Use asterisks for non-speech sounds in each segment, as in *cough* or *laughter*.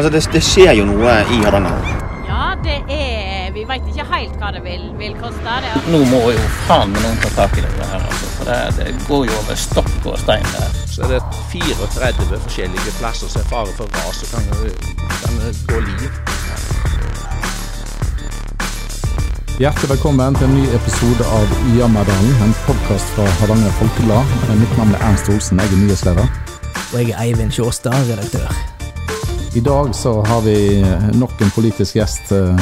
Altså, det, det skjer jo noe i Hardanger. Ja, det er Vi veit ikke helt hva det vil, vil koste. Det. Nå må jo faen meg noen ta tak i det her, altså. For det, det går jo over stokk og stein der. Så er det 34 forskjellige plasser som er fare for ras så kan, det gå liv. Hjertelig velkommen til en ny episode av Jammerdalen, en podkast fra Hardanger Folkeblad. Mitt navn er Ernst Olsen, jeg er nyhetsleder. Og jeg er Eivind Sjåstad, redaktør. I dag så har vi nok en politisk gjest eh,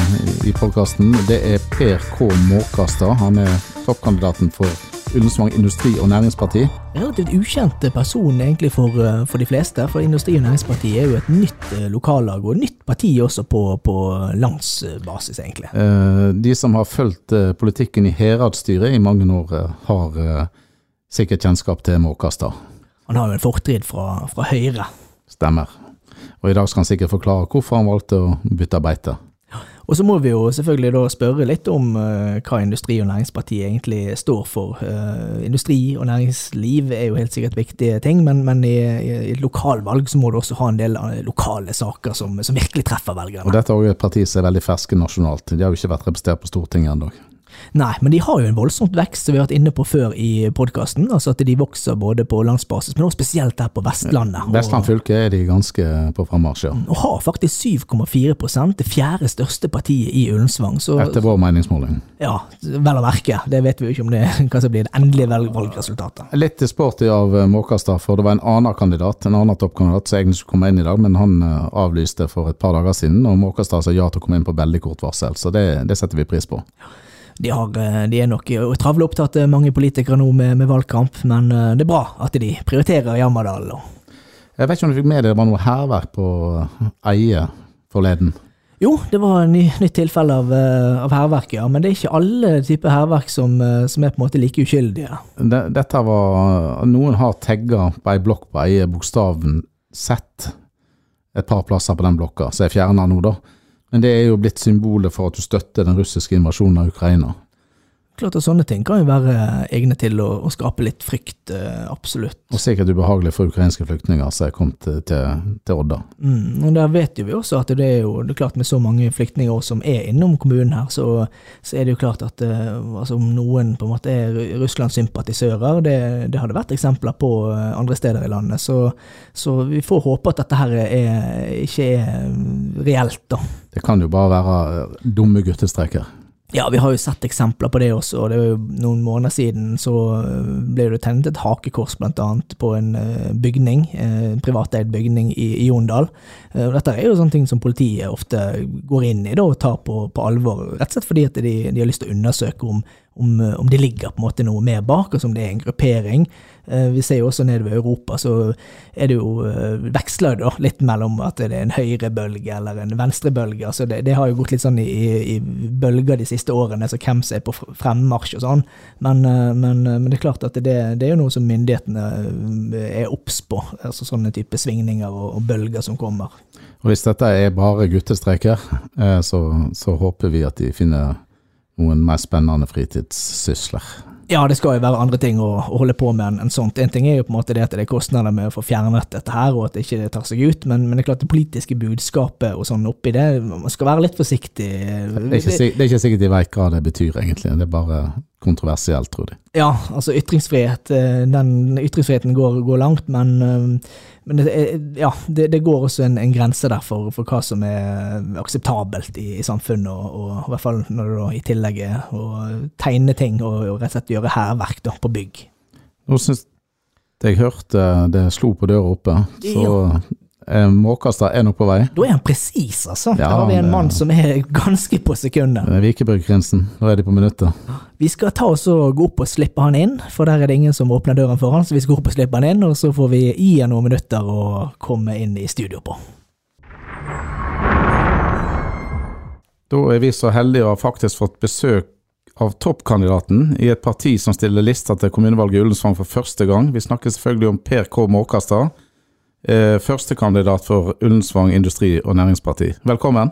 i podkasten. Det er Per K. Mårkastad. Han er toppkandidaten for Ullensvang industri- og næringsparti. Relativt ukjent person egentlig for, eh, for de fleste, for Industri- og Næringspartiet er jo et nytt eh, lokallag og et nytt parti også på, på landsbasis, egentlig. De som har fulgt politikken i Heradsstyret i mange år, har sikkert kjennskap til Mårkastad. Han har jo en fortid fra, fra Høyre. Stemmer. Og i dag skal han sikkert forklare hvorfor han valgte å bytte beite. Og så må vi jo selvfølgelig da spørre litt om uh, hva Industri- og Næringspartiet egentlig står for. Uh, industri og næringsliv er jo helt sikkert viktige ting, men, men i, et lokalvalg så må du også ha en del eh, lokale saker som, som virkelig treffer velgerne. Og dette er også et parti som er veldig ferske nasjonalt. De har jo ikke vært representert på Stortinget ennå. Nei, men de har jo en voldsomt vekst, som vi har vært inne på før i podkasten. Altså at de vokser både på landsbasis, men også spesielt her på Vestlandet. Vestland fylke er de ganske på frammarsj, ja. og har faktisk 7,4 det fjerde største partiet i Ullensvang. Så Etter vår meningsmåling. ja, vel å merke. Det vet vi jo ikke om det *laughs* hva som blir det endelige valgresultatet. Litt sporty av Måkastad, for det var en annen kandidat, en annen toppkandidat som egentlig skulle komme inn i dag, men han eh, avlyste for et par dager siden, og Måkastad sa ja til å komme inn på veldig kort varsel, så det, det setter vi pris på. De, har, eh, de er nok travle opptatt, eh, mange politikere nå, med, med valgkamp, men eh, det er bra at de prioriterer Jammerdal. Jeg vet ikke om du fikk med deg det var noe hærverk på Eie forleden. Jo, det var et ny, nytt tilfelle av, av hærverk, ja, men det er ikke alle typer hærverk som, som er på en måte like uskyldige. Det, dette var Noen har tagga på ei blokk på Eie bokstaven Z et par plasser på den blokka, så jeg fjerner nå, da. Men det er jo blitt symbolet for at du støtter den russiske invasjonen av Ukraina. Klart at sånne ting kan jo være egne til å, å skape litt frykt, eh, absolutt. Og sikkert ubehagelig for ukrainske flyktninger som er kommet til, til, Odda. Mm, og der vet jo vi også at det er jo det er klart med så mange flyktninger som er innom kommunen her, så, så er det jo klart at eh, altså om noen på en måte er Ru- Russland-sympatisører, det, det har det vært eksempler på eh, andre steder i landet. Så, så vi får håpe at dette her er, ikke er mm, reelt, da. Det kan jo bare være dumme guttestreker. Ja, vi har jo sett eksempler på det også. og det er jo Noen måneder siden så øh, ble det tegnet et hakekors blant annet på en øh, bygning, eh, en privateid bygning i, Jondal. Eh, Dette er jo sånne ting som politiet ofte går inn i da, og tar på, på alvor, rett og slett fordi at de, de har lyst til å undersøke om, om, øh, om det ligger på en måte noe mer bak, altså om det er en gruppering. Eh, Vi ser jo også nedover Europa, så er det jo øh, veksler det litt mellom at det er en høyrebølge eller en venstrebølge. Altså det, det har jo gått litt sånn i, i bølger de siste årene, så hvem som er på fremmarsj og sånn. Men, men, men det er klart at det, det er jo noe som myndighetene er obs på, altså sånne type svingninger og, og bølger som kommer. Og hvis dette er bare guttestreker, eh, så, så håper vi at de finner noen mer spennende fritidssysler. Ja, det skal jo være andre ting å, å holde på med enn en sånt. En ting er jo på en måte det at det er kostnader med å få fjernet dette her, og at det ikke tar seg ut, men, men det er klart det politiske budskapet og sånn oppi det, man skal være litt forsiktig. Det er ikke, det er ikke sikkert de vet hva det betyr, egentlig. Det er bare kontroversielt, tror de. Ja, altså ytringsfrihet, eh, den ytringsfriheten går, går langt, men, eh, men det, er- ja, det, det går også en, en grense der for, for hva som er akseptabelt i, i samfunnet, og, og i hvert fall når da i tillegg er å tegne ting og, og rett og slett gjøre hærverk da, på bygg. Nå syns jeg hørte det slo på døra oppe, så Måkastad er nok på vei. Da er han presis, altså. Ja, Der har vi en det- mann som er *laughs* ganske på sekundet. Eh, Vikebrygg-Grinsen, Nå er de på minuttet. Vi skal ta oss og gå opp og slippe han inn, for der er det ingen som åpner døren for han, så vi skal gå opp og slippe han inn, og så får vi gi han noen minutter og komme inn i studio på. Da er vi så heldige å ha faktisk fått besøk av toppkandidaten i et parti som stiller lista til kommunevalget i Ullensvang for første gang. Vi snakker selvfølgelig om Per K. Måkastad, Eh, Førstekandidat for Ullensvang industri- og næringsparti. Velkommen.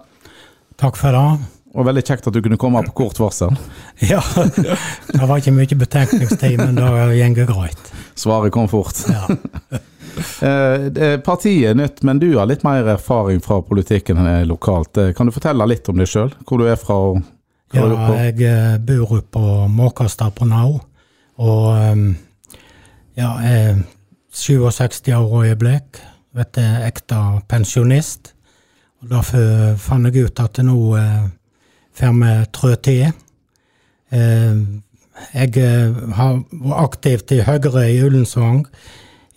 Takk for det. Og veldig kjekt at du kunne komme på kort varsel. *laughs* Ja, det var ikke mye betenkningstid, men det går greit. Svaret kom fort. Ja. *laughs* Eh, Partiet er nytt, men du har litt mer erfaring fra politikken enn lokalt. Eh, Kan du fortelle litt om deg sjøl? Hvor du er fra? og hva Ja, jeg eh, bor oppe på Måkastad på Nau. Og ehm, ja, jeg er 67 år øyeblikk. Vet du, ekte pensjonist. Og derfor fant jeg ut at nå eh, får vi trå til. Eh, jeg eh, har vært aktiv til Høyre i Ullensvang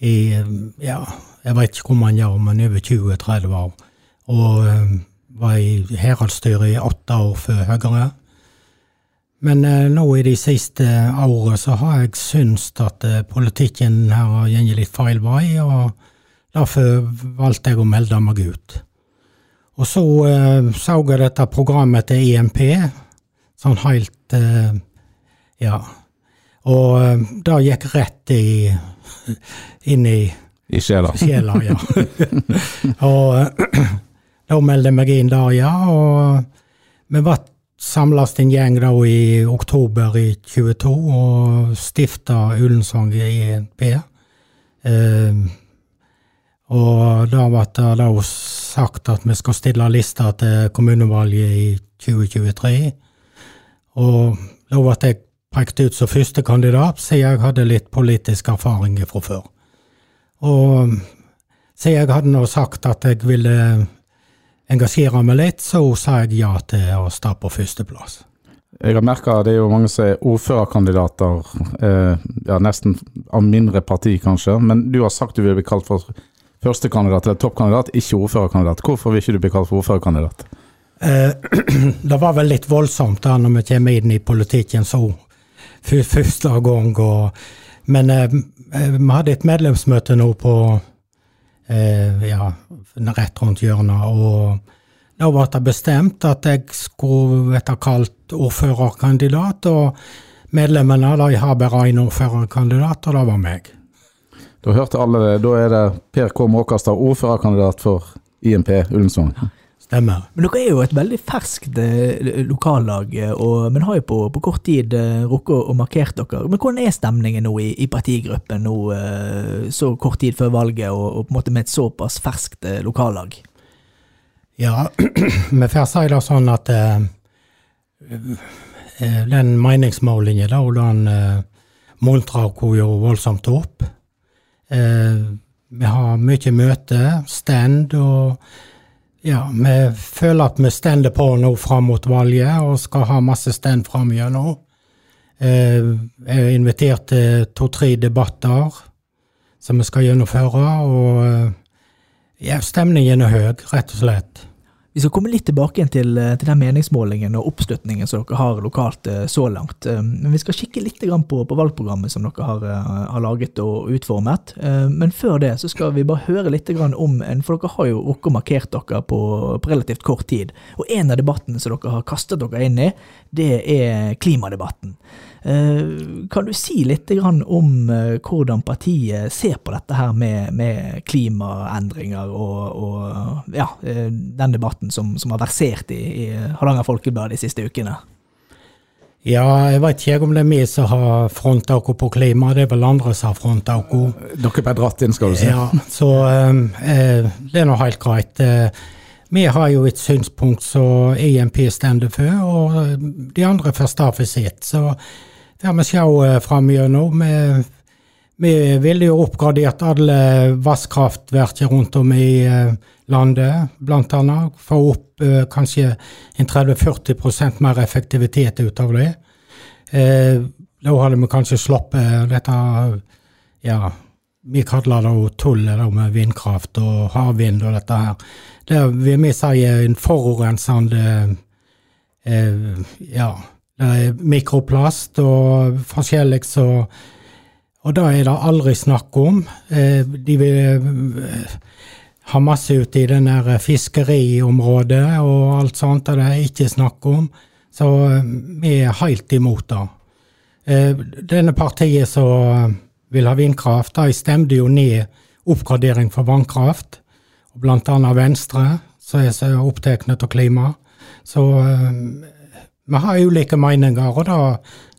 i ja, jeg vet ikke hvor mange år, men over 20-30 år. Og eh, var i heradsstyret i åtte år før Høyre. Men eh, nå i de siste årene så har jeg syntes at eh, politikken her har gått litt feil vei, og derfor valgte jeg å melde meg ut. Og så eh, så jeg dette programmet til IMP, sånn helt eh, Ja. Og eh, det gikk rett i, *laughs* inn i I sjela. sjela, ja. *laughs* og eh, *clears throat* da meldte jeg meg inn der, ja. Og vi ble samlet en gjeng da i oktober i 22 og stifta Ullensvang INP. Eh, og da ble det da sagt at vi skal stille lista til kommunevalget i 2023. Og da ble jeg pekt ut som førstekandidat, siden jeg hadde litt politisk erfaring fra før. Og siden jeg hadde nå sagt at jeg ville engasjere meg litt, så sa jeg ja til å stå på førsteplass. Jeg har merka det er jo mange som er ordførerkandidater, eh, ja, nesten av mindre parti kanskje, men du har sagt du vil bli kalt for førstekandidat eller toppkandidat, ikke ordførerkandidat. Hvorfor vil ikke du bli kalt for ordførerkandidat? Eh, *clears throat* det var vel litt voldsomt da når vi kommer inn i politikken så for første gang. Og, men eh, eh, vi hadde et medlemsmøte nå på eh, ja, rett rundt hjørnet, og da ble det bestemt at jeg skulle bli kalt ordførerkandidat, og medlemmene de har bare én ordførerkandidat, og det var meg. Da hørte alle det. Da er det Per K. Måkastad, ordførerkandidat for IMP Ullensvang. Stemmer. Men dere er jo et veldig ferskt eh, lokallag, eh, og, men har jo på, på kort tid eh, rukket å- markere dere. Men hvordan er stemningen nå i, i partigruppen nå, så kort tid før valget, og, og på en måte med et såpass ferskt lokallag? Ja, vi får si det sånn at eh, den meningsmålingen, da, den eh, muntrer oss jo voldsomt opp. Eh, vi har mye møte, stand, og ja, vi føler at vi stender på nå fram mot valget, og skal ha masse stand fram gjennom. jeg er invitert til to-tre debatter som vi skal gjennomføre, og eh, ja, stemningen er høy, rett og slett. Vi skal komme litt tilbake til, eh, til den meningsmålingen og oppslutningen som dere har lokalt eh, så langt. Eh, Men vi skal kikke litt på, på valgprogrammet som dere har, har laget og utformet. Men før det så skal vi bare høre litt om en, for dere har jo rukket å markert dere på, på relativt kort tid. Og en av debattene som dere har kastet dere inn i, det er klimadebatten. Eh, Kan du si litt om eh, hvordan partiet ser på dette her med, med klimaendringer og, og ja, eh, den debatten som, som har versert i, i Hardanger Folkeblad de siste ukene? Ja, jeg vet ikke om det er vi som har fronta oss på klima, det er vel andre som har fronta oss. Dere ble dratt inn, skal du si. Ja, så um, eh, det er nå helt greit. Vi har jo et synspunkt som EMP stender for, og de andre får stå for sitt. Så får vi sett fram gjennom. Vi, vi ville jo oppgradert alle vannkraftverk rundt om i eh, landet, annet. Få opp eh, kanskje en 30-40% mer effektivitet ut av det. Eh, da hadde vi kanskje sluppet dette ja, vi kaller det jo tullet med vindkraft og havvind og dette her. Det vil vi si er en forurensende eh, Ja, det mikroplast og forskjellig så Og det er det aldri snakk om. Eh, de vil eh, ha masse ute i den der fiskeriområdet og alt sånt, og det er ikke snakk om. Så eh, vi er helt imot det. Eh, denne partiet som vil ha vindkraft, de stemte jo ned oppgradering for vannkraft. Blant annet Venstre, som er så opptatt av klima. Så eh, vi har ulike meninger, og da,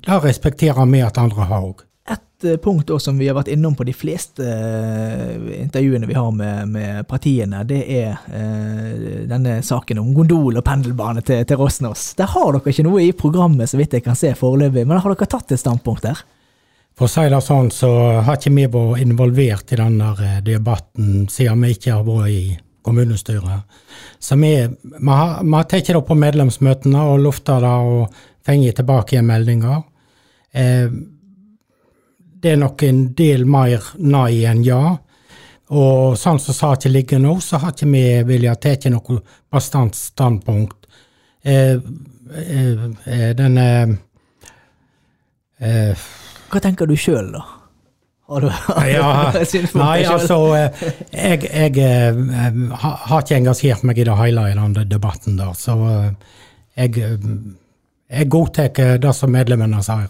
da respekterer vi at andre har òg. Et eh, punkt også som vi har vært innom på de fleste eh, intervjuene vi har med, med partiene, det er eh, denne saken om gondol og pendelbane til, til Rosnos. Der har dere ikke noe i programmet, så vidt jeg kan se foreløpig, men har dere tatt et standpunkt der? For å si det sånn, så har ikke vi vært involvert i denne eh, debatten siden vi ikke har vært i kommunestyret. Så vi, vi har, vi har det på medlemsmøtene og lufta det og fått tilbake igjen meldinger. Eh, det er nok en del mer nei enn ja. Og sånn som saken ligger nå, så har ikke vi vilja tatt noe bastant standpunkt. Eh, eh, eh, den eh, Hva tenker du sjøl, da? Har du, har ja, *laughs* synspunkter nei, altså eh, Jeg, jeg eh, har ikke engasjert meg i det hele i den debatten der, så eh, jeg, jeg godtar det som medlemmene sier.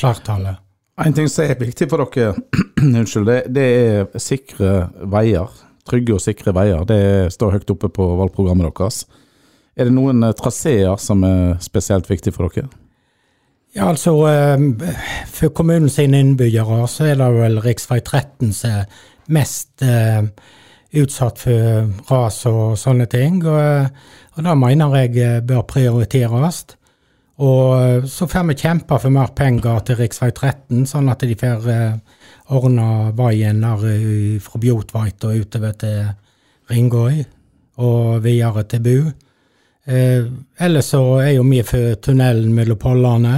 Flertallet. En ting som er viktig for dere, *clears throat* unnskyld, det, det er sikre veier. Trygge og sikre veier. Det står høyt oppe på valgprogrammet deres. Er det noen traseer som er spesielt viktig for dere? Ja, altså eh, For kommunen sine innbyggere så er det vel rv. 13 som er mest eh, utsatt for ras og sånne ting. Og, og det mener jeg eh, bør prioriteres. Og så får vi kjempe for mer penger til rv. 13, sånn at de får ordna veien der fra Bjotveit og utover til Ringøy og videre til Bu. Eh, ellers så er jo vi for tunnelen mellom Pollane,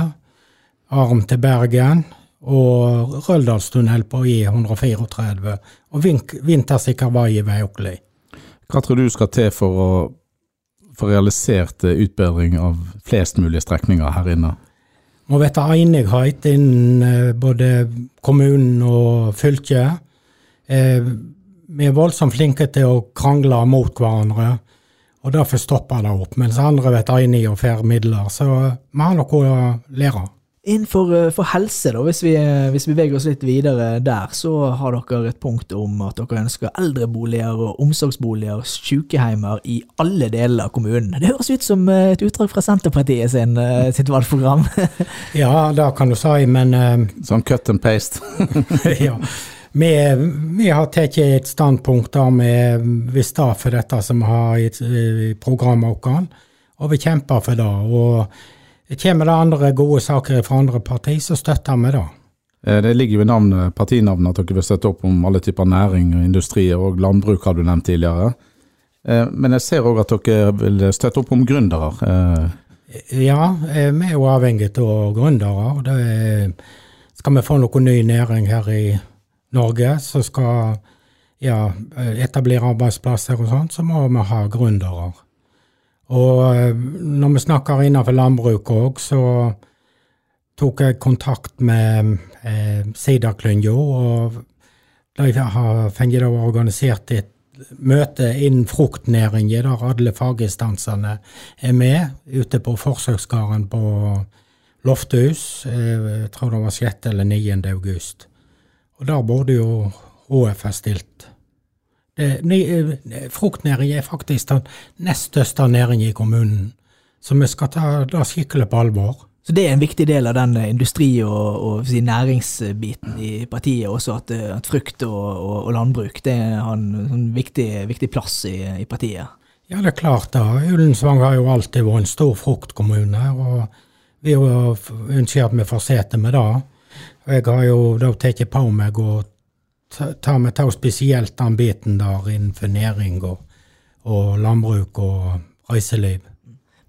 arm til Bergen og Røldalstunnel på E134 og vintersikker vei i Veukli. Hva tror du skal til for å få realisert utbedring av flest mulig strekninger her inne? Må vite enighet innen eh, både kommunen og fylket. Eh, vi er voldsomt flinke til å krangle mot hverandre, og derfor stopper det opp. Mens andre blir enige og får midler. Så vi har noe å lære. Innenfor eh, for helse, da, hvis vi, eh, hvis vi beveger oss litt videre der, så har dere et punkt om at dere ønsker eldreboliger og omsorgsboliger, sykehjemmer i alle deler av kommunen. Det høres ut som eh, et utdrag fra Senterpartiet sin, sitt valgprogram. *laughs* Ja, det kan du si, men uh, Sånn cut and paste. *laughs* ja. Vi, vi har tatt et standpunkt der vi vil stå for dette som vi har i, i programmet vårt, og vi kjemper for det. Og kommer det andre gode saker fra andre partier, så støtter vi det. Eh, Det ligger jo i navnet, partinavnet at dere vil støtte opp om alle typer næring og industri, og landbruk har du nevnt tidligere. Eh, Men jeg ser òg at dere vil støtte opp om gründere. Eh, Ja, vi er jo avhengig av gründere. og det er- Skal vi få noe ny næring her i Norge, så skal ja, etablere arbeidsplasser og sånn, så må vi ha gründere. Og eh, når vi snakker innenfor landbruk òg, så tok jeg kontakt med eh, Sidaklynga, og de har fått organisert et møte innen fruktnæringen der alle faginstansene er med, ute på forsøksgården på Lofthus. eh, Jeg tror det var 6. eller 9. august. Og der burde jo HF ha stilt. Det, ni, eh, fruktnæring er faktisk den nest største næringen i kommunen, så vi skal ta det skikkelig på alvor. Så det er en viktig del av den eh, industri- og, og si, næringsbiten i partiet også, at, eh, at frukt og, og, og landbruk det har en en viktig, viktig plass i, i partiet. Ja, det er klart da. Ullensvang har jo alltid vært en stor fruktkommune, og vi ønsker at vi får sete med det. Jeg har jo da tatt på meg å ta, vi med ta spesielt den biten der innenfor næring og, og landbruk og reiseliv.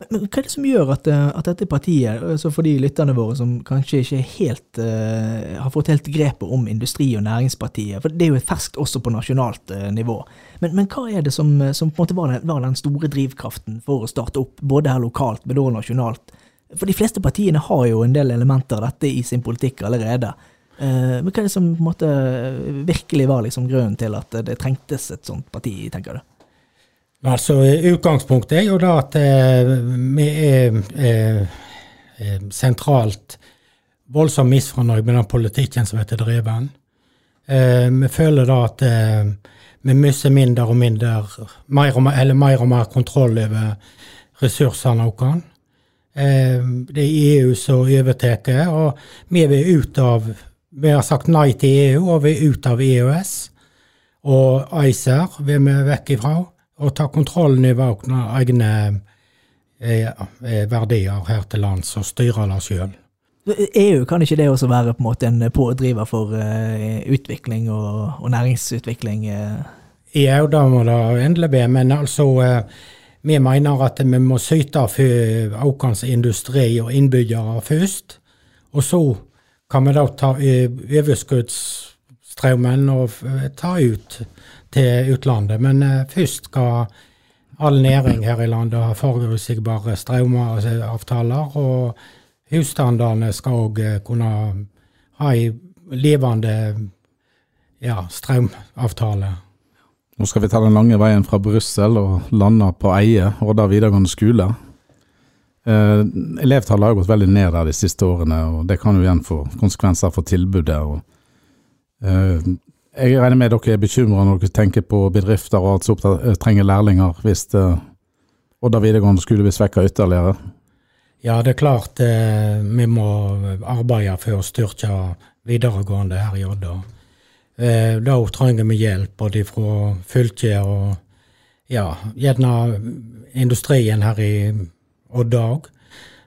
Men, hva er det som gjør at, eh, at dette partiet, altså for de lytterne våre som kanskje ikke helt, uh, har fått helt grepet om industri- og næringspartiet, for det er jo ferskt også på nasjonalt uh, nivå, men, men hva er det som, som på en måte var den, var den store drivkraften for å starte opp, både her lokalt, men også nasjonalt? For de fleste partiene har jo en del elementer av dette i sin politikk allerede. Eh, Men hva er det som måte virkelig var liksom grunnen til at det trengtes et sånt parti, tenker du? Altså, Utgangspunktet er jo da at eh, vi er eh, eh, sentralt voldsomt misfornøyd med den politikken som blir drevet. Eh, vi føler da at eh, vi mister mindre og mindre mer og mer, eller mer og mer kontroll over ressursene våre. Det er EU som overtar, og vi vil ut av vi har sagt nei til EU og vi er ute av EØS. Og ACER vil vi vekk ifra. Og ta kontrollen over egne eh, eh, verdier her til lands og styre det sjøl. EU, kan ikke det også være på en måte en pådriver for eh, utvikling og, og næringsutvikling? eh? Ja, det må det endelig bli. men altså eh, vi mener at vi må syte for vår industri og innbyggere først. Og så kan vi da ta eh, overskuddsstrømmen og eh, ta ut til utlandet. Men eh, først skal all næring her i landet ha forutsigbare strømavtaler, og husstandene skal òg kunne ha ei levende ja, strømavtale. Nå skal vi ta den lange veien fra Brussel og lande på Eie, Odda videregående skole. Eh, elevtallet har gått veldig ned der de siste årene, og det kan jo igjen få konsekvenser for tilbudet. Og, eh, jeg regner med dere er bekymra når dere tenker på bedrifter og alt som eh, trenger lærlinger, hvis eh, Odda videregående skole blir svekka ytterligere. Ja, det er klart eh, vi må arbeide for å styrke videregående her i Odda. Da trenger vi hjelp både fra fylket og ja, gjerne industrien her i Odda òg.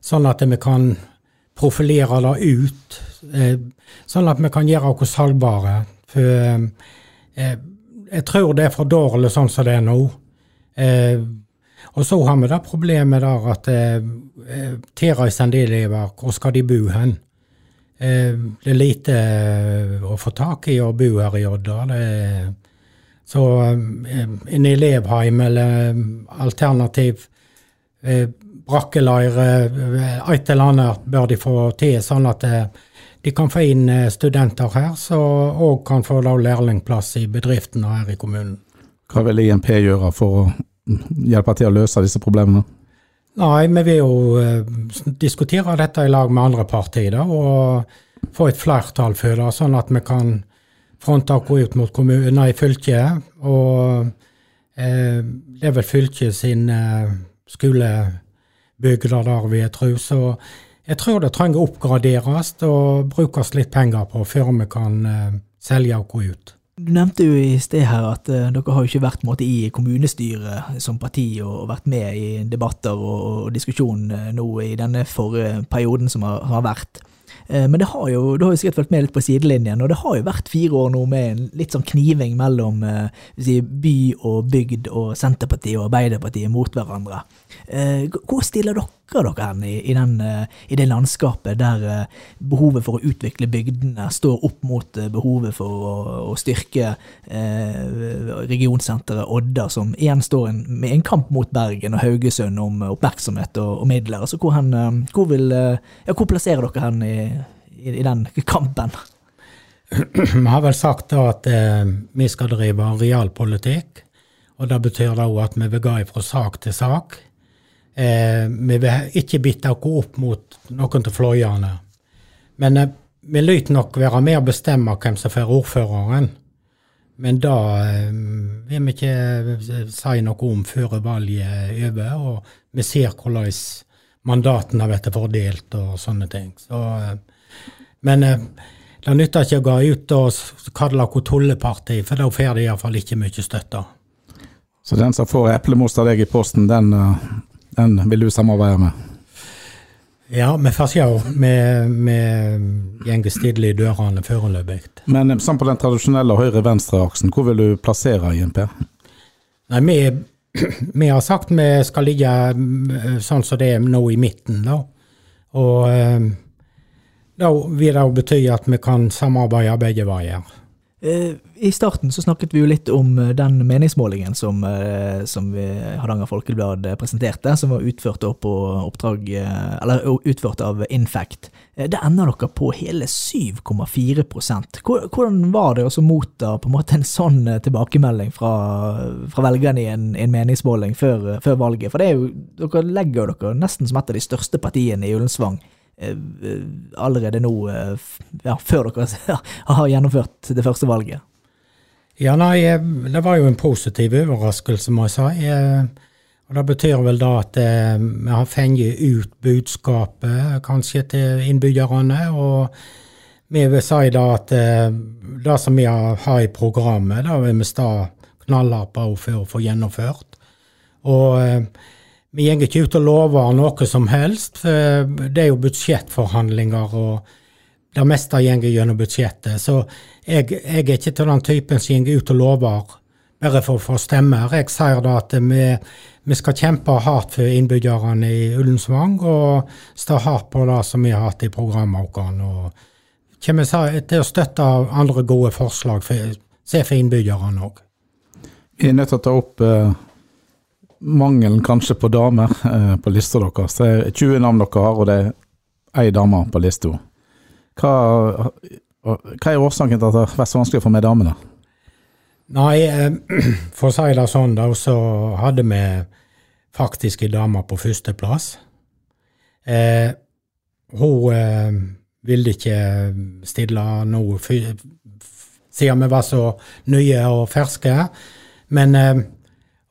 Sånn at vi kan profilere det ut. Eh, sånn at vi kan gjøre oss salgbare. For eh, jeg tror det er for dårlig sånn som det er nå. Eh, og så har vi det problemet der at eh, eh, tilreisende elever, hvor skal de bo hen? Eh, det er lite eh, å få tak i å bo her i Odda. Så eh, en elevheim eller eh, alternativ eh, brakkeleir, eh, et eller annet bør de få til, sånn at eh, de kan få inn eh, studenter her, så òg kan få lærlingplass i bedriftene her i kommunen. Hva vil INP gjøre for å hjelpe til å løse disse problemene? Nei, vi vil jo diskutere dette i lag med andre partier og få et flertall for det, sånn at vi kan fronte oss ut mot kommunen, nei, fylket. Og eh, det er vel fylket sin eh, skolebygder der, vi jeg tru. Så jeg tror det trenger å oppgraderes og brukes litt penger på før vi kan selge selge gå ut. Du nevnte jo i sted her at uh, dere har jo ikke vært måte, i kommunestyret som parti og, og vært med i debatter og, og diskusjon uh, nå i denne forrige perioden som har, har vært. Eh, Men det har jo, du har jo sikkert fulgt med litt på sidelinjen, og det har jo vært fire år nå med en litt sånn kniving mellom eh, si, by og bygd og Senterpartiet og Arbeiderpartiet mot hverandre. Eh, Hvor stiller dere dere hen i, i, den, eh, i det landskapet der eh, behovet for å utvikle bygdene står opp mot eh, behovet for å, å styrke regionsenteret Odda, som igjen står en, med en kamp mot Bergen og Haugesund om oppmerksomhet og, og midler. Altså hvor, hen, hvor, vil, ja, hvor plasserer dere hen i, i, den kampen? *clears throat* Vi har vel sagt da at eh, vi skal drive realpolitikk, og det betyr da også at vi vil gå fra sak til sak. Eh, vi vil ikke bitte oss opp mot noen av fløyene. Men eh, vi lyt nok være med å bestemme hvem som får ordføreren. Men da eh, vil vi ikke eh, si noe om før valget er over, og vi ser hvordan mandatene blir fordelt og sånne ting. Så, eh, men eh, det nytter ikke å gå ut og kalle oss tulleparti, for da får de iallfall ikke mye støtte. Så den som får eplemost av deg i posten, den, eh, den vil du samarbeide med? Ja, vi får se. Vi, går stille i dørene foreløpig. Men eh, sånn på den tradisjonelle høyre-venstre-aksen, hvor vil du plassere INP? Nei, vi, *clears throat* vi har sagt vi skal ligge mm, sånn som det er nå i midten, da. Og eh, da vil det bety at vi kan samarbeide begge veier. Eh, I starten så snakket vi jo litt om eh, den meningsmålingen som, eh, som Hardanger Folkeblad presenterte, som var utført oppdrag utført av Infact. Det ender dere på hele 7,4 Hvor- Hvordan var det å motta en en sånn tilbakemelding fra, fra velgerne i en, en meningsmåling før, før valget? For jo, dere legger dere nesten som et av de største partiene i Ullensvang allerede nå, eh, ja, før dere *laughs* har gjennomført det første valget. Ja, nei, eh, det var jo en positiv overraskelse, må jeg si. Eh, Og det betyr vel da at eh, vi har fengt ut budskapet kanskje til innbyggerne, og vi vil si da at eh, det som vi har, i programmet, det vil vi stå knallhardt på for å få gjennomført. Og eh, vi går ikke ut og lover noe som helst, for det er jo budsjettforhandlinger, og det meste går gjennom budsjettet. Så jeg, jeg er ikke til den typen som går ut og lover bare for å få stemmer. Jeg sier da at vi, vi skal kjempe hardt for innbyggerne i Ullensvang, og stå hardt på det som vi har hatt i programmet vårt. Og kommer til å støtte andre gode forslag for, se for innbyggerne òg. Vi er nødt til å ta opp eh, mangelen kanskje på damer eh, på lista deres. Det er 20 navn dere har, og det er ei dame på lista. Hva, hva er årsaken til at det har vært så vanskelig å få med damene? Nei, eh, *clears throat* for å si det sånn, da, så hadde vi faktisk ei dame på førsteplass. Eh, hun eh, ville ikke stille nå, siden vi var så nye og ferske. Men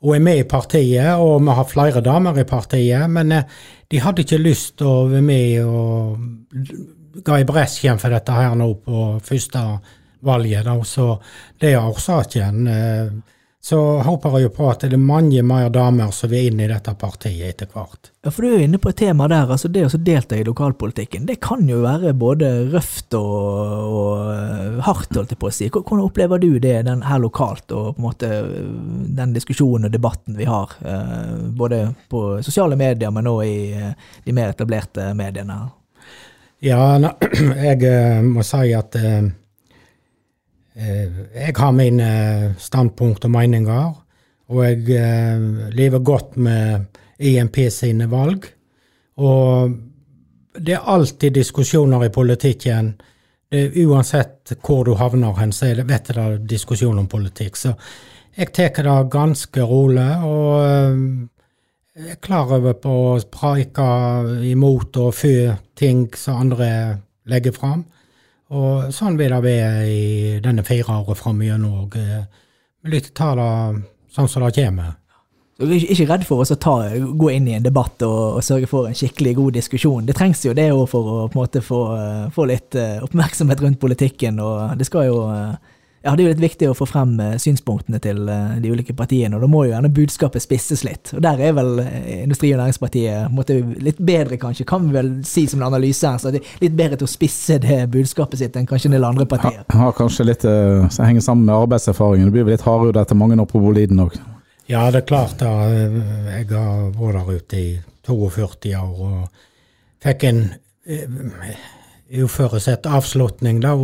eh, hun er med i partiet, og vi har flere damer i partiet. Men eh, de hadde ikke lyst til å være med og ga i bresjen for dette her nå på første valget. Da. Så det er årsaken. Eh, så håper jeg jo på at det er mange mer damer som vil inn i dette partiet etter hvert. Ja, for Du er jo inne på et tema der. altså Det å delta i lokalpolitikken det kan jo være både røft og, og eh, hardt, holdt jeg på å si. Hvordan opplever du det den her lokalt, og på en måte den diskusjonen og debatten vi har? Eh, både på sosiale medier, men òg i eh, de mer etablerte mediene? Ja, *clears throat* jeg må si at Eh, jeg har mine standpunkt og meninger, og jeg eh, lever godt med IMP sine valg. Og det er alltid diskusjoner i politikken. uansett hvor du havner hen, så er det, vet det diskusjon om politikk. Så jeg tar det ganske rolig, og eh, jeg er klar over på å preike imot og fø ting som andre legger fram. Og sånn vil det være i denne fire året framover òg. Vi lytter ta det sånn som det kommer. Så du er ikke redd for å ta, gå inn i en debatt og, og, sørge for en skikkelig god diskusjon. Det trengs jo det for å måte få, få litt eh, oppmerksomhet rundt politikken. og det skal jo eh, ja, det er jo litt viktig å få frem eh, synspunktene til eh, de ulike partiene, og da må jo gjerne budskapet spisses litt. Og der er vel eh, Industri- og Næringspartiet måtte, litt bedre, kanskje, kan vi vel si som en analyse her. så det er Litt bedre til å spisse det budskapet sitt enn kanskje en del andre partier. Har, har kanskje litt som henger sammen med arbeidserfaringen. Det blir vel litt hardere etter mange år på Boliden òg? Ja, det er klart. da. Jeg har vært der ute i 42 år og fikk en uforutsett avslutning da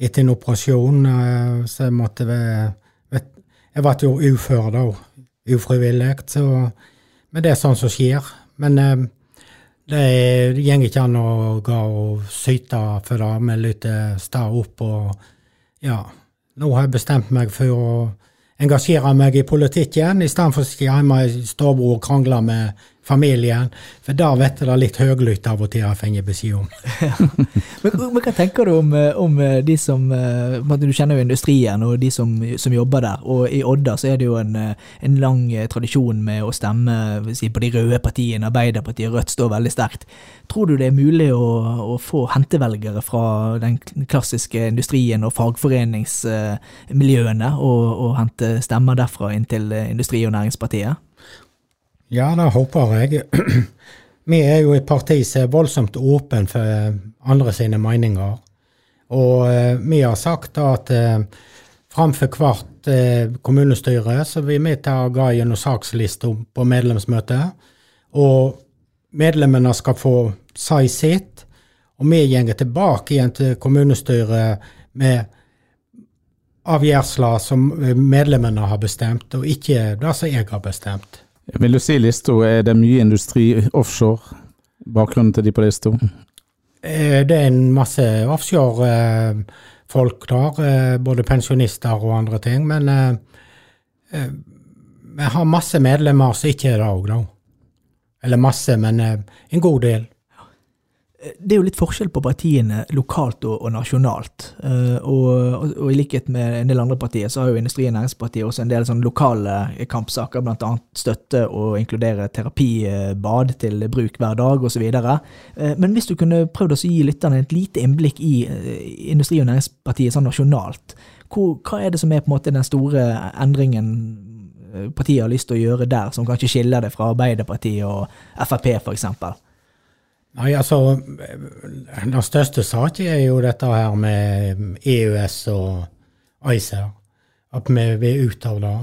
etter en operasjon. Eh, så måtte vi Jeg ble jo ufør da, ufrivillig. Så Men det er sånn som skjer. Men eh, det går ikke an å gå og syte for det. med litt stå opp og Ja, nå har jeg bestemt meg for å engasjere meg i politikken, i stedet for å sitte hjemme i stua og krangle med familien. For da vet jeg det litt høylytt av og til, har fått beskjed om. *laughs* men, men, hva tenker du om, eh, om eh, de som eh, Du kjenner jo industrien og de som, som, jobber der. Og i Odda så er det jo en, en lang tradisjon med å stemme si, på de røde partiene. Arbeiderpartiet og Rødt står veldig sterkt. Tror du det er mulig å, å få hentevelgere fra den klassiske industrien og fagforeningsmiljøene, og, og hente stemmer derfra inn til Industri- og Næringspartiet? Ja, det håper jeg. *clears throat* Vi er jo et parti som er voldsomt åpen for andre sine meninger. Og eh, vi har sagt at eh, framfor hvert eh, kommunestyre så vil vi ta og gå gjennom sakslista på medlemsmøtet. Og medlemmene skal få si sitt. Og vi går tilbake igjen til kommunestyret med avgjørelser som medlemmene har bestemt, og ikke det som jeg har bestemt. Vil du si lista, er det mye industri offshore? Bakgrunnen til de på lista? Eh, det er en masse offshore-folk der, eh, både pensjonister og andre ting. Men eh, vi har masse medlemmer som ikke er det òg, da. Eller masse, men en god del. Det er jo litt forskjell på partiene lokalt og, og nasjonalt. Uh, og, og, i likhet med en del andre partier, så har jo Industri- og Næringspartiet også en del sånn lokale kampsaker, bl.a. støtte og inkludere terapibad til bruk hver dag osv. Uh, men hvis du kunne prøvd å gi lytterne et lite innblikk i uh, Industri- og Næringspartiet sånn nasjonalt, hvor, hva er det som er på en måte den store endringen partiet har lyst til å gjøre der, som kanskje skiller det fra Arbeiderpartiet og Frp f.eks.? Nei, altså Den største saken er jo dette her med EØS og ACER. At vi vil ut av det.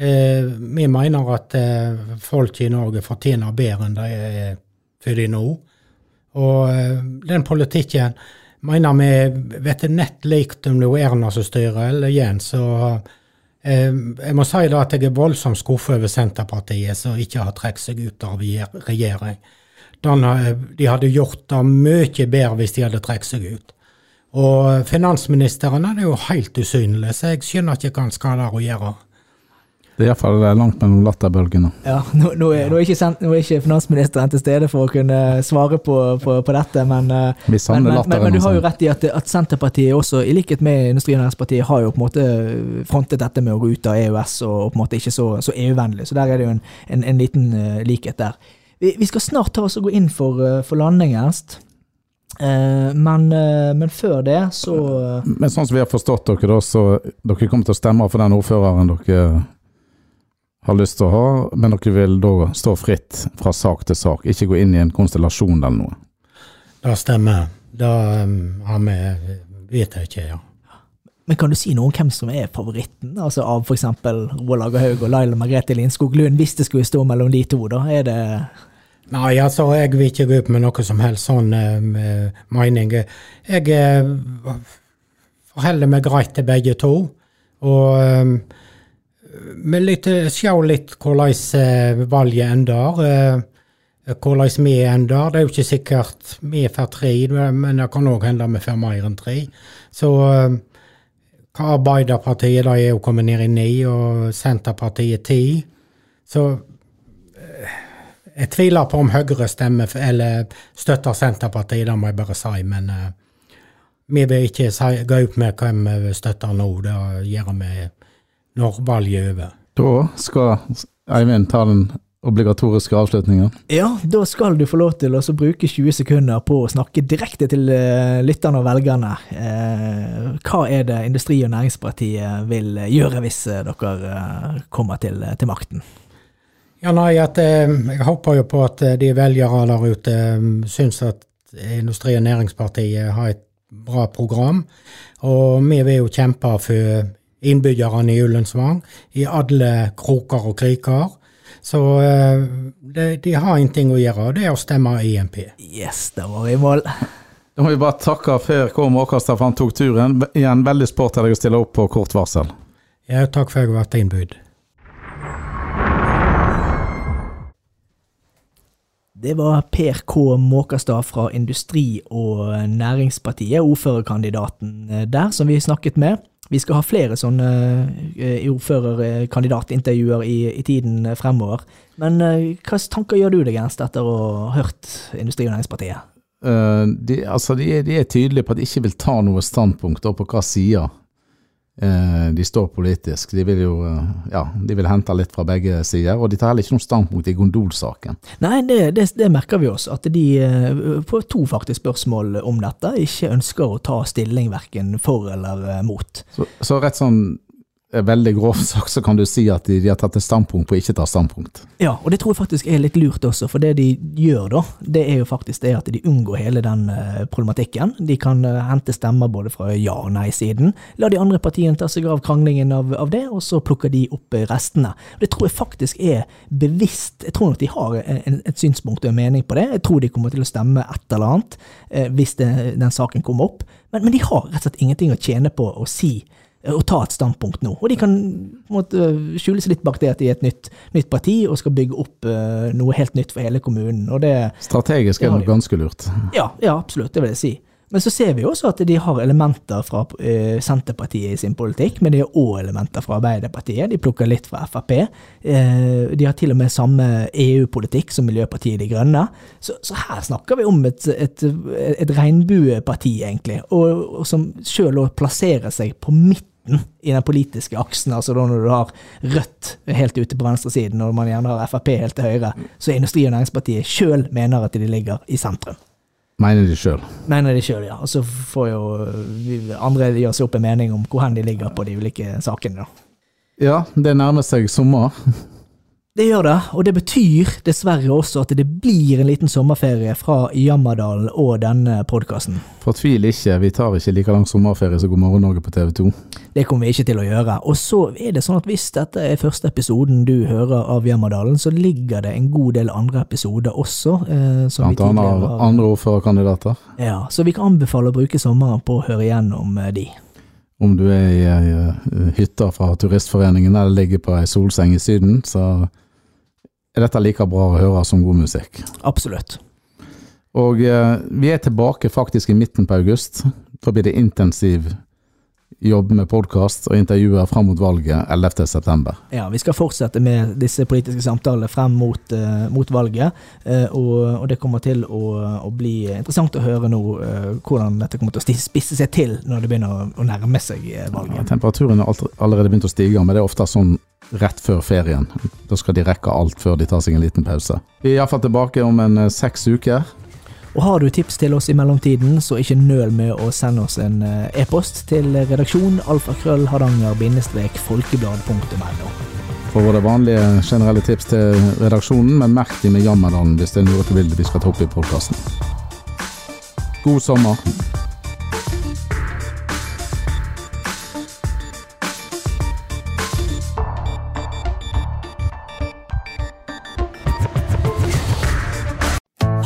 Eh, vi mener at eh, folk i Norge fortjener bedre enn de er for de nå. Og eh, den politikken mener vi vet nett likt om det er Erna som styrer, eller Jens. Så eh, jeg må si da at jeg er voldsomt skuffet over Senterpartiet, som ikke har trukket seg ut av regjering. Den, de hadde gjort det mye bedre hvis de hadde trukket seg ut. Og finansministeren er jo helt usynlig, så jeg skjønner ikke hva han skal der å gjøre. Det er iallfall langt mellom latterbølgene. Ja, nå, nå, er, nå, er ikke, nå, er, ikke, finansministeren til stede for å kunne svare på, på, på dette, men, eh, men, men, men, du har jo rett i at, at, Senterpartiet også, i likhet med Industri- og Næringspartiet, har jo på en måte frontet dette med å gå ut av EØS og, på en måte ikke så, så EU-vennlig. Så der er det jo en, en, en liten uh, likhet der. Vi, vi, skal snart ta oss og gå inn for, uh, for landing, Ernst. Uh, men, men, før det, så Men sånn som vi har forstått dere, da, så dere kommer til å stemme for den ordføreren dere har lyst til å ha, men dere vil da stå fritt fra sak til sak, ikke gå inn i en konstellasjon eller noe? Det stemmer. Det um, har vi vet jeg ikke, ja. Men kan du si noe om hvem som er favoritten altså av f.eks. Roald Agerhaug og Laila Margrethe Lindskog Lund, hvis det skulle stå mellom de to? da? Er det Nei, altså, jeg vil ikke gå ut med noe som helst sånn uh, mening. Jeg uh, meg greit til begge to. Og um, litt, ser litt hvordan uh, valget ender. Uh, hvordan vi ender. Det er jo ikke sikkert vi får tre, men det kan òg hende vi får mer enn tre. Så uh, hva Arbeiderpartiet da er jo kommet ned i ni, og Senterpartiet ti. Så jeg tviler på om Høyre stemmer eller støtter Senterpartiet, det må jeg bare si. Men uh, vi vil ikke si, gå ut med hvem vi støtter nå. Det gjør vi når valget er over. Da skal Eivind ta den obligatoriske avslutningen. Ja, da skal du få lov til å bruke 20 sekunder på å snakke direkte til uh, lytterne og velgerne. Uh, hva er det Industri- og Næringspartiet vil gjøre hvis dere kommer til, til makten? Ja, nei, at, eh, Jeg håper jo på at eh, de velgere der ute eh, syns at Industri- og Næringspartiet har et bra program. Og vi vil jo kjempe for innbyggerne i Ullensvang i alle kroker og kriker. Så de, de har en ting å gjøre, og det er å stemme IMP. Yes, det var i mål. Da må vi bare takke før K. Måkastad for han tok turen. Igjen veldig sport av deg å stille opp på kort varsel. Ja, takk for at jeg har vært innbudt. Det var Per K. Måkastad fra Industri- og Næringspartiet, ordførerkandidaten eh, der, som vi snakket med. Vi skal ha flere sånne uh, ordførerkandidatintervjuer i, i, tiden fremover. Men uh, hva tanker gjør du deg, Ernst, etter å ha hørt Industri- og Næringspartiet? Uh, de, altså de, de, er tydelige på at de ikke vil ta noe standpunkt på hva side Eh, de står politisk. De vil jo eh, ja, de vil hente litt fra begge sider. Og de tar heller ikke noe standpunkt i gondolsaken. Nei, det, det, det, merker vi oss. At de får på to faktisk spørsmål om dette ikke ønsker å ta stilling verken for eller mot. Så, så rett sånn veldig grovt sagt så kan du si at de, de har tatt et standpunkt på å ikke ta standpunkt. Ja, og det tror jeg faktisk er litt lurt også, for det de gjør da, det er jo faktisk det at de unngår hele den uh, problematikken. De kan uh, hente stemmer både fra ja- og nei-siden, la de andre partiene ta seg av kranglingen av, av, det, og så plukker de opp uh, restene. Det tror jeg faktisk er bevisst. Jeg tror nok de har en, et synspunkt og en mening på det. Jeg tror de kommer til å stemme et eller annet hvis det, den saken kommer opp, men, men de har rett og slett ingenting å tjene på å si Eh, å ta et standpunkt nå. Og de kan måte, skjule seg litt bak det at de er et nytt, nytt parti og skal bygge opp uh, noe helt nytt for hele kommunen. Det, Strategisk er det ganske lurt. Ja, ja, absolutt. Det vil jeg si. Men så ser vi også at de har elementer fra uh, Senterpartiet i sin politikk, men de har òg elementer fra Arbeiderpartiet. De plukker litt fra Frp. Uh, de har til og med samme EU-politikk som Miljøpartiet De Grønne. Så, så her snakker vi om et, et, et regnbueparti, egentlig, og, og som sjøl plasserer seg på midten i den politiske aksen, altså da når du har Rødt helt ute på venstresiden, og man gjerne har Frp helt til høyre, så Industri- og Næringspartiet sjøl mener at de ligger i sentrum. Mener de sjøl. Mener de sjøl, ja. Og så får jo vi, andre gjøre seg opp en mening om hvor hen de ligger på de ulike sakene, da. Ja, det nærmer seg sommer. Det gjør det, og det betyr dessverre også at det blir en liten sommerferie fra Jammerdalen og denne podkasten. Fortvil ikke, vi tar ikke like lang sommerferie som God morgen Norge på TV 2. Det kommer vi ikke til å gjøre. Og så er det sånn at hvis dette er første episoden du hører av Jammerdalen, så ligger det en god del andre episoder også. Eh, som Blant annet av andre ordførerkandidater. Ja, så vi kan anbefale å bruke sommeren på å høre igjennom eh, de. Om du er i ei eh, hytte fra Turistforeningen eller ligger på ei solseng i Syden, så er dette like bra å høre som god musikk. Absolutt. Og eh, vi er tilbake faktisk i midten på august. Da blir det intensiv jobb med podkast og intervjuer fram mot valget 11. september. Ja, vi skal fortsette med disse politiske samtalene frem mot, eh, mot valget, eh, og, og det kommer til å, å bli interessant å høre nå eh, hvordan dette kommer til å spisse seg til når det begynner å, å nærme seg valget. valget. Temperaturen har allerede begynt å stige, men det er ofte sånn rett før ferien. Da skal de rekke alt før de tar seg en liten pause. Vi er iallfall tilbake om en eh, seks uker. Og har du tips til oss i mellomtiden, så ikke nøl med å sende oss en eh, e-post til redaksjon alfakrøllhardanger-folkeblad.no. For våre vanlige generelle tips til redaksjonen, men merk de med Jammerdalen hvis det er noe du vil vi skal ta opp i podkasten. God sommer.